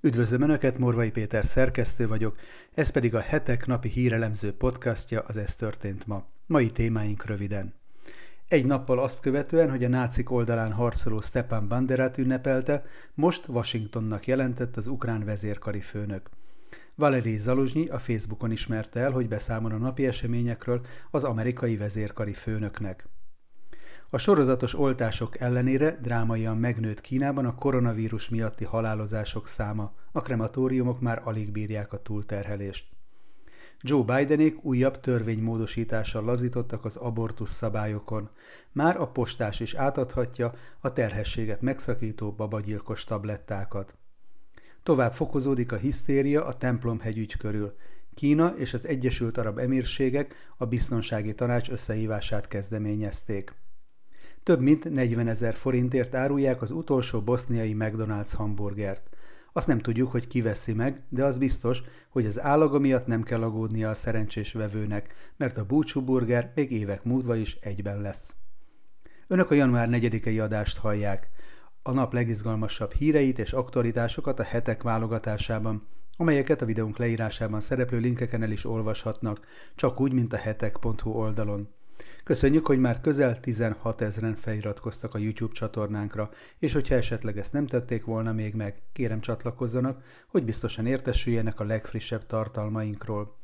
Üdvözlöm Önöket, Morvai Péter szerkesztő vagyok, ez pedig a hetek napi hírelemző podcastja, az Ez történt ma. Mai témáink röviden. Egy nappal azt követően, hogy a nácik oldalán harcoló Stepan Banderát ünnepelte, most Washingtonnak jelentett az ukrán vezérkari főnök. Valeri Zaluzsnyi a Facebookon ismerte el, hogy beszámol a napi eseményekről az amerikai vezérkari főnöknek. A sorozatos oltások ellenére drámaian megnőtt Kínában a koronavírus miatti halálozások száma, a krematóriumok már alig bírják a túlterhelést. Joe Bidenék újabb törvénymódosítással lazítottak az abortusz szabályokon. Már a postás is átadhatja a terhességet megszakító babagyilkos tablettákat. Tovább fokozódik a hisztéria a templomhegy ügy körül. Kína és az Egyesült Arab Emírségek a biztonsági tanács összehívását kezdeményezték. Több mint 40 ezer forintért árulják az utolsó boszniai McDonald's hamburgert. Azt nem tudjuk, hogy ki veszi meg, de az biztos, hogy az állaga miatt nem kell aggódnia a szerencsés vevőnek, mert a búcsú burger még évek múlva is egyben lesz. Önök a január 4-i adást hallják. A nap legizgalmasabb híreit és aktualitásokat a hetek válogatásában, amelyeket a videónk leírásában szereplő linkeken el is olvashatnak, csak úgy, mint a hetek.hu oldalon. Köszönjük, hogy már közel 16 ezeren feliratkoztak a YouTube csatornánkra, és hogyha esetleg ezt nem tették volna még meg, kérem csatlakozzanak, hogy biztosan értesüljenek a legfrissebb tartalmainkról.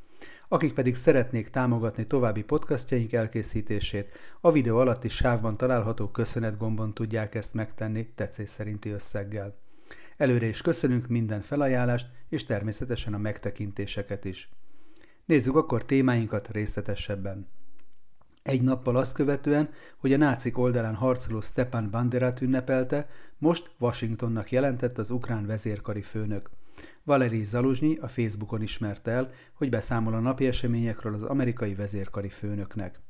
Akik pedig szeretnék támogatni további podcastjaink elkészítését, a videó alatti sávban található köszönet gombon tudják ezt megtenni tetszés szerinti összeggel. Előre is köszönünk minden felajánlást, és természetesen a megtekintéseket is. Nézzük akkor témáinkat részletesebben. Egy nappal azt követően, hogy a nácik oldalán harcoló Stepan Banderát ünnepelte, most Washingtonnak jelentett az ukrán vezérkari főnök. Valeri Zaluzsnyi a Facebookon ismerte el, hogy beszámol a napi eseményekről az amerikai vezérkari főnöknek.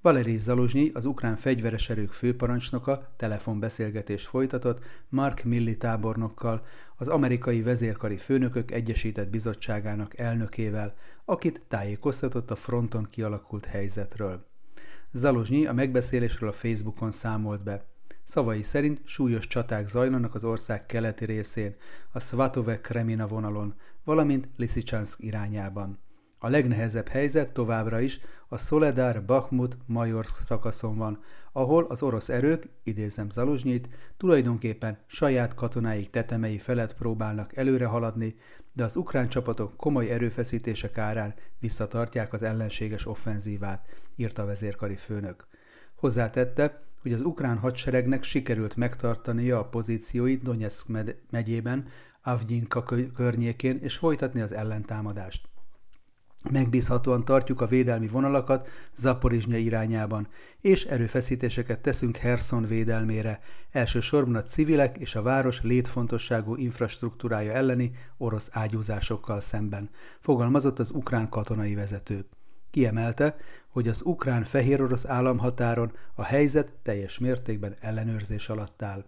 Valeri Zaluzsnyi, az ukrán fegyveres erők főparancsnoka telefonbeszélgetést folytatott Mark Milli tábornokkal, az amerikai vezérkari főnökök egyesített bizottságának elnökével, akit tájékoztatott a fronton kialakult helyzetről. Zalozsnyi a megbeszélésről a Facebookon számolt be. Szavai szerint súlyos csaták zajlanak az ország keleti részén, a Svatove-Kremina vonalon, valamint Liszicsansk irányában. A legnehezebb helyzet továbbra is a Soledar Bakhmut Majorsk szakaszon van, ahol az orosz erők, idézem Zaluzsnyit, tulajdonképpen saját katonáik tetemei felett próbálnak előre haladni, de az ukrán csapatok komoly erőfeszítések árán visszatartják az ellenséges offenzívát, írta a vezérkari főnök. Hozzátette, hogy az ukrán hadseregnek sikerült megtartania a pozícióit Donetsk megyében, Avgyinka környékén és folytatni az ellentámadást. Megbízhatóan tartjuk a védelmi vonalakat Zaporizsnya irányában, és erőfeszítéseket teszünk Herson védelmére, elsősorban a civilek és a város létfontosságú infrastruktúrája elleni orosz ágyúzásokkal szemben, fogalmazott az ukrán katonai vezető. Kiemelte, hogy az ukrán fehér orosz államhatáron a helyzet teljes mértékben ellenőrzés alatt áll.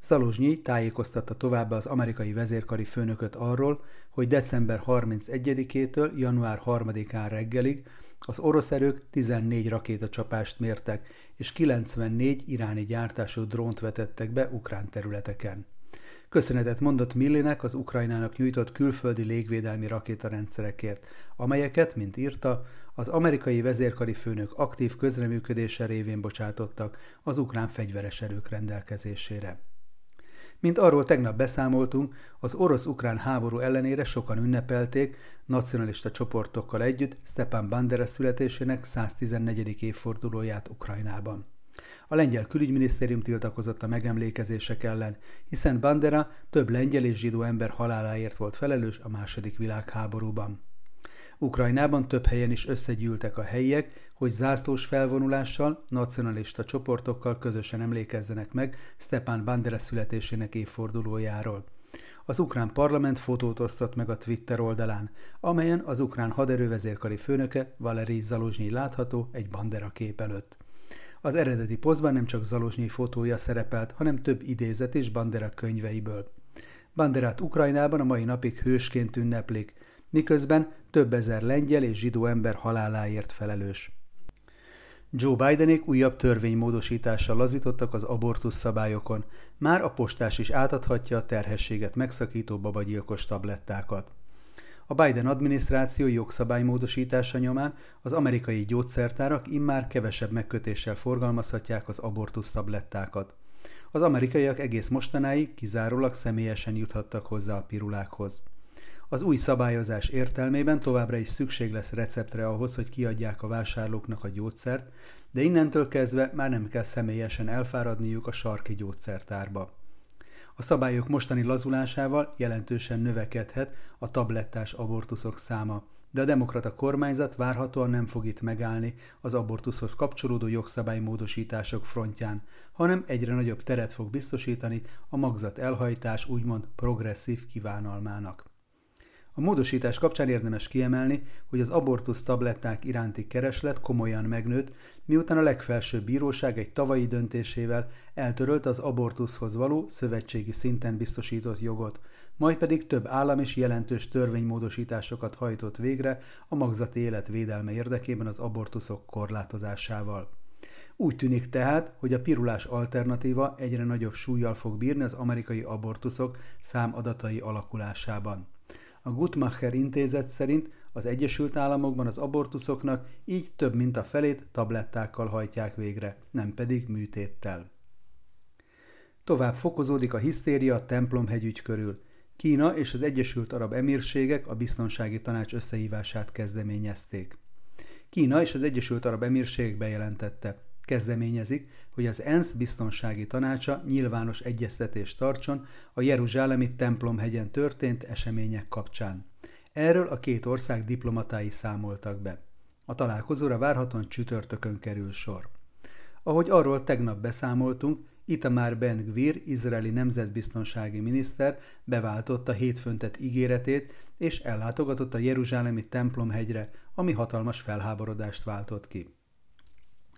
Szaluzsnyi tájékoztatta továbbá az amerikai vezérkari főnököt arról, hogy december 31-től január 3-án reggelig az orosz erők 14 rakétacsapást mértek, és 94 iráni gyártású drónt vetettek be ukrán területeken. Köszönetet mondott Millinek az Ukrajnának nyújtott külföldi légvédelmi rakétarendszerekért, amelyeket, mint írta, az amerikai vezérkari főnök aktív közreműködése révén bocsátottak az ukrán fegyveres erők rendelkezésére. Mint arról tegnap beszámoltunk, az orosz-ukrán háború ellenére sokan ünnepelték nacionalista csoportokkal együtt Stepan Bandera születésének 114. évfordulóját Ukrajnában. A lengyel külügyminisztérium tiltakozott a megemlékezések ellen, hiszen Bandera több lengyel és zsidó ember haláláért volt felelős a második világháborúban. Ukrajnában több helyen is összegyűltek a helyiek, hogy zászlós felvonulással, nacionalista csoportokkal közösen emlékezzenek meg Stepan Bandera születésének évfordulójáról. Az ukrán parlament fotót osztott meg a Twitter oldalán, amelyen az ukrán haderővezérkari főnöke Valeri Zaluzsnyi látható egy Bandera kép előtt. Az eredeti posztban nem csak Zaluzsnyi fotója szerepelt, hanem több idézet is Bandera könyveiből. Banderát Ukrajnában a mai napig hősként ünneplik, miközben több ezer lengyel és zsidó ember haláláért felelős. Joe Bidenék újabb törvénymódosítással lazítottak az abortusz szabályokon. Már a postás is átadhatja a terhességet megszakító babagyilkos tablettákat. A Biden adminisztráció jogszabálymódosítása nyomán az amerikai gyógyszertárak immár kevesebb megkötéssel forgalmazhatják az abortusz tablettákat. Az amerikaiak egész mostanáig kizárólag személyesen juthattak hozzá a pirulákhoz. Az új szabályozás értelmében továbbra is szükség lesz receptre ahhoz, hogy kiadják a vásárlóknak a gyógyszert, de innentől kezdve már nem kell személyesen elfáradniuk a sarki gyógyszertárba. A szabályok mostani lazulásával jelentősen növekedhet a tablettás abortuszok száma, de a demokrata kormányzat várhatóan nem fog itt megállni az abortuszhoz kapcsolódó jogszabálymódosítások frontján, hanem egyre nagyobb teret fog biztosítani a magzat elhajtás úgymond progresszív kívánalmának. A módosítás kapcsán érdemes kiemelni, hogy az abortusz tabletták iránti kereslet komolyan megnőtt, miután a legfelsőbb bíróság egy tavalyi döntésével eltörölte az abortuszhoz való szövetségi szinten biztosított jogot, majd pedig több állam is jelentős törvénymódosításokat hajtott végre a magzati élet védelme érdekében az abortuszok korlátozásával. Úgy tűnik tehát, hogy a pirulás alternatíva egyre nagyobb súlyjal fog bírni az amerikai abortuszok számadatai alakulásában. A Guttmacher intézet szerint az Egyesült Államokban az abortuszoknak így több mint a felét tablettákkal hajtják végre, nem pedig műtéttel. Tovább fokozódik a hisztéria a templomhegyügy körül. Kína és az Egyesült Arab Emírségek a biztonsági tanács összehívását kezdeményezték. Kína és az Egyesült Arab Emírségek bejelentette, kezdeményezik, hogy az ENSZ biztonsági tanácsa nyilvános egyeztetést tartson a Jeruzsálemi templomhegyen történt események kapcsán. Erről a két ország diplomatái számoltak be. A találkozóra várhatóan csütörtökön kerül sor. Ahogy arról tegnap beszámoltunk, Itamar Ben Gvir, izraeli nemzetbiztonsági miniszter beváltotta hétfőntet ígéretét, és ellátogatott a Jeruzsálemi templomhegyre, ami hatalmas felháborodást váltott ki.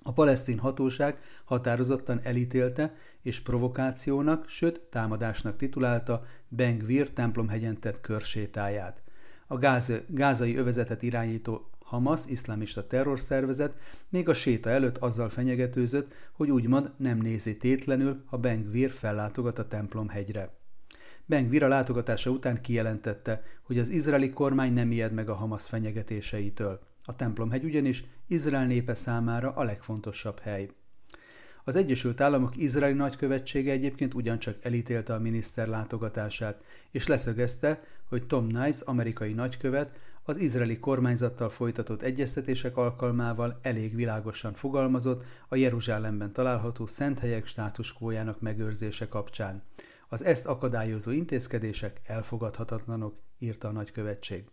A palesztin hatóság határozottan elítélte és provokációnak, sőt támadásnak titulálta Ben Gvir templomhegyen tett körsétáját. A gáz, gázai övezetet irányító Hamas, iszlámista terrorszervezet még a séta előtt azzal fenyegetőzött, hogy úgymond nem nézi tétlenül, ha Ben Gvir fellátogat a templomhegyre. Ben Gvir a látogatása után kijelentette, hogy az izraeli kormány nem ijed meg a Hamas fenyegetéseitől. A templomhegy ugyanis Izrael népe számára a legfontosabb hely. Az Egyesült Államok izraeli nagykövetsége egyébként ugyancsak elítélte a miniszter látogatását, és leszögezte, hogy Tom Nice, amerikai nagykövet, az izraeli kormányzattal folytatott egyeztetések alkalmával elég világosan fogalmazott a Jeruzsálemben található szent helyek státuskójának megőrzése kapcsán. Az ezt akadályozó intézkedések elfogadhatatlanok, írta a nagykövetség.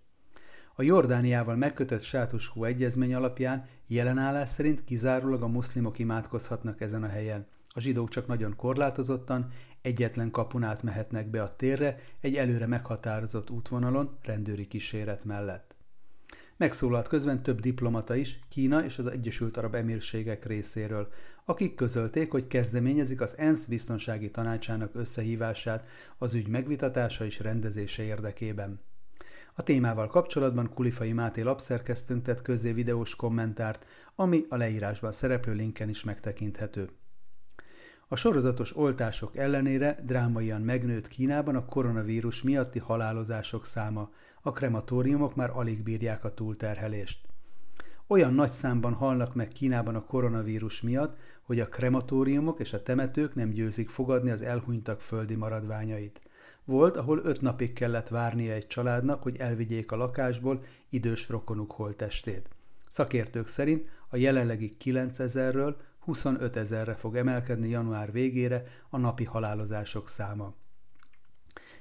A Jordániával megkötött sátuskó egyezmény alapján jelenállás szerint kizárólag a muszlimok imádkozhatnak ezen a helyen. A zsidók csak nagyon korlátozottan, egyetlen kapun át mehetnek be a térre egy előre meghatározott útvonalon rendőri kíséret mellett. Megszólalt közben több diplomata is Kína és az Egyesült Arab Emírségek részéről, akik közölték, hogy kezdeményezik az ENSZ biztonsági tanácsának összehívását az ügy megvitatása és rendezése érdekében. A témával kapcsolatban Kulifai Máté lapszerkesztőnk tett közzé videós kommentárt, ami a leírásban szereplő linken is megtekinthető. A sorozatos oltások ellenére drámaian megnőtt Kínában a koronavírus miatti halálozások száma, a krematóriumok már alig bírják a túlterhelést. Olyan nagy számban halnak meg Kínában a koronavírus miatt, hogy a krematóriumok és a temetők nem győzik fogadni az elhunytak földi maradványait. Volt, ahol öt napig kellett várnia egy családnak, hogy elvigyék a lakásból idős rokonuk holtestét. Szakértők szerint a jelenlegi 9000-ről 25 ezerre fog emelkedni január végére a napi halálozások száma.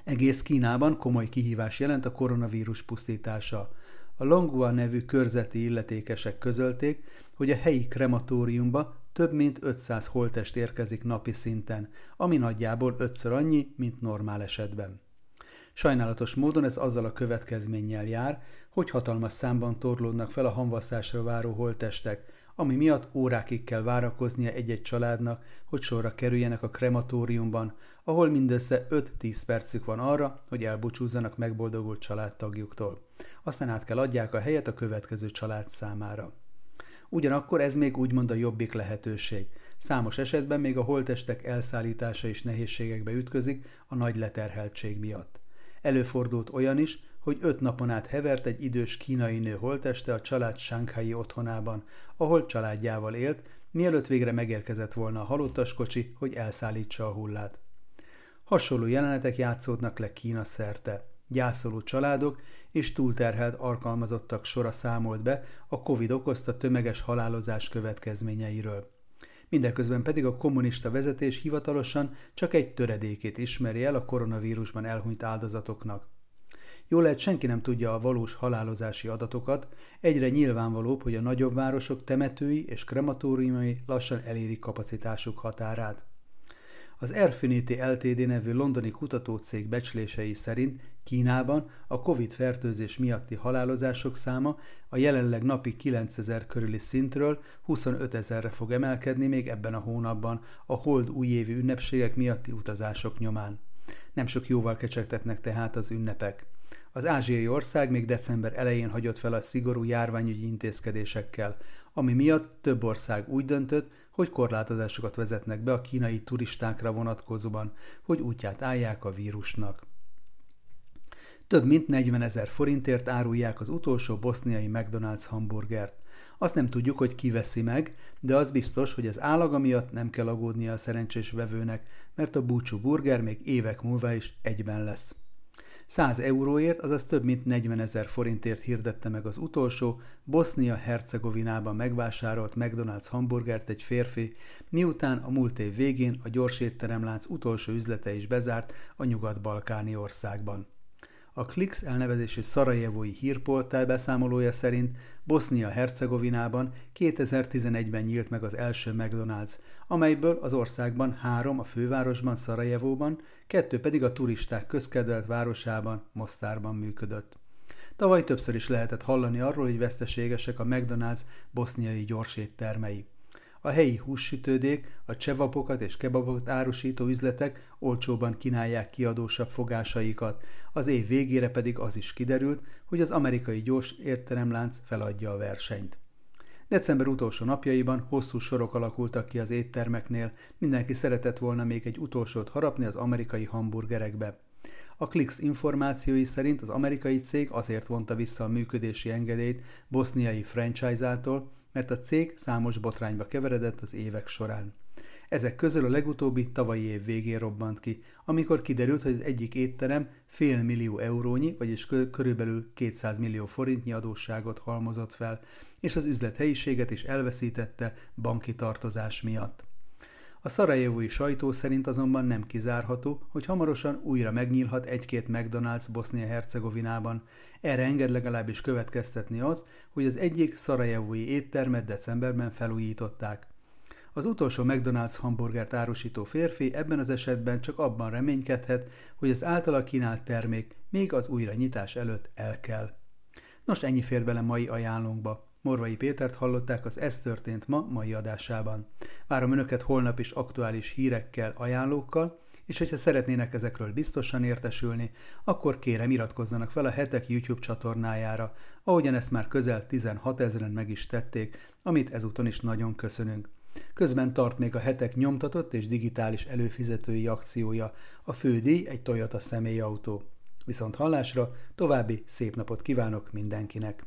Egész Kínában komoly kihívás jelent a koronavírus pusztítása. A Longua nevű körzeti illetékesek közölték, hogy a helyi krematóriumba több mint 500 holtest érkezik napi szinten, ami nagyjából ötször annyi, mint normál esetben. Sajnálatos módon ez azzal a következménnyel jár, hogy hatalmas számban torlódnak fel a hamvaszásra váró holtestek, ami miatt órákig kell várakoznia egy-egy családnak, hogy sorra kerüljenek a krematóriumban, ahol mindössze 5-10 percük van arra, hogy elbúcsúzzanak megboldogult családtagjuktól. Aztán át kell adják a helyet a következő család számára. Ugyanakkor ez még úgymond a jobbik lehetőség. Számos esetben még a holtestek elszállítása is nehézségekbe ütközik a nagy leterheltség miatt. Előfordult olyan is, hogy öt napon át hevert egy idős kínai nő holteste a család Shanghai otthonában, ahol családjával élt, mielőtt végre megérkezett volna a halottas kocsi, hogy elszállítsa a hullát. Hasonló jelenetek játszódnak le Kína szerte. Gyászoló családok és túlterhelt alkalmazottak sora számolt be a Covid okozta tömeges halálozás következményeiről. Mindeközben pedig a kommunista vezetés hivatalosan csak egy töredékét ismeri el a koronavírusban elhunyt áldozatoknak. Jól lehet, senki nem tudja a valós halálozási adatokat, egyre nyilvánvalóbb, hogy a nagyobb városok temetői és krematóriumai lassan elérik kapacitásuk határát. Az Airfinity Ltd. nevű londoni kutatócég becslései szerint Kínában a COVID-fertőzés miatti halálozások száma a jelenleg napi 9000 körüli szintről 25 ezerre fog emelkedni még ebben a hónapban a hold újévi ünnepségek miatti utazások nyomán. Nem sok jóval kecsegtetnek tehát az ünnepek. Az ázsiai ország még december elején hagyott fel a szigorú járványügyi intézkedésekkel, ami miatt több ország úgy döntött, hogy korlátozásokat vezetnek be a kínai turistákra vonatkozóban, hogy útját állják a vírusnak. Több mint 40 ezer forintért árulják az utolsó boszniai McDonald's hamburgert. Azt nem tudjuk, hogy ki veszi meg, de az biztos, hogy az állaga miatt nem kell aggódnia a szerencsés vevőnek, mert a búcsú burger még évek múlva is egyben lesz. 100 euróért, azaz több mint 40 ezer forintért hirdette meg az utolsó Bosznia-Hercegovinában megvásárolt McDonald's hamburgert egy férfi, miután a múlt év végén a gyorsétteremlánc utolsó üzlete is bezárt a nyugat-balkáni országban. A Klix elnevezésű szarajevói hírpoltál beszámolója szerint Bosznia-Hercegovinában 2011-ben nyílt meg az első McDonald's, amelyből az országban három a fővárosban, Szarajevóban, kettő pedig a turisták közkedvelt városában, Mostárban működött. Tavaly többször is lehetett hallani arról, hogy veszteségesek a McDonald's boszniai gyorséttermei. A helyi hússütődék, a csevapokat és kebabokat árusító üzletek olcsóban kínálják kiadósabb fogásaikat, az év végére pedig az is kiderült, hogy az amerikai gyors értelemlánc feladja a versenyt. December utolsó napjaiban hosszú sorok alakultak ki az éttermeknél, mindenki szeretett volna még egy utolsót harapni az amerikai hamburgerekbe. A Klix információi szerint az amerikai cég azért vonta vissza a működési engedélyt boszniai franchise-ától, mert a cég számos botrányba keveredett az évek során. Ezek közül a legutóbbi tavalyi év végén robbant ki, amikor kiderült, hogy az egyik étterem fél millió eurónyi, vagyis körülbelül 200 millió forintnyi adósságot halmozott fel, és az üzlet helyiséget is elveszítette banki tartozás miatt. A szarajevói sajtó szerint azonban nem kizárható, hogy hamarosan újra megnyílhat egy-két McDonald's Bosznia-Hercegovinában. Erre enged legalábbis következtetni az, hogy az egyik szarajevói éttermet decemberben felújították. Az utolsó McDonald's hamburgert árusító férfi ebben az esetben csak abban reménykedhet, hogy az általa kínált termék még az újranyitás előtt el kell. Nos, ennyi fér bele mai ajánlónkba. Morvai Pétert hallották az Ez történt ma mai adásában. Várom Önöket holnap is aktuális hírekkel, ajánlókkal, és hogyha szeretnének ezekről biztosan értesülni, akkor kérem iratkozzanak fel a hetek YouTube csatornájára, ahogyan ezt már közel 16 ezeren meg is tették, amit ezúton is nagyon köszönünk. Közben tart még a hetek nyomtatott és digitális előfizetői akciója, a fődíj egy Toyota személyautó. Viszont hallásra további szép napot kívánok mindenkinek!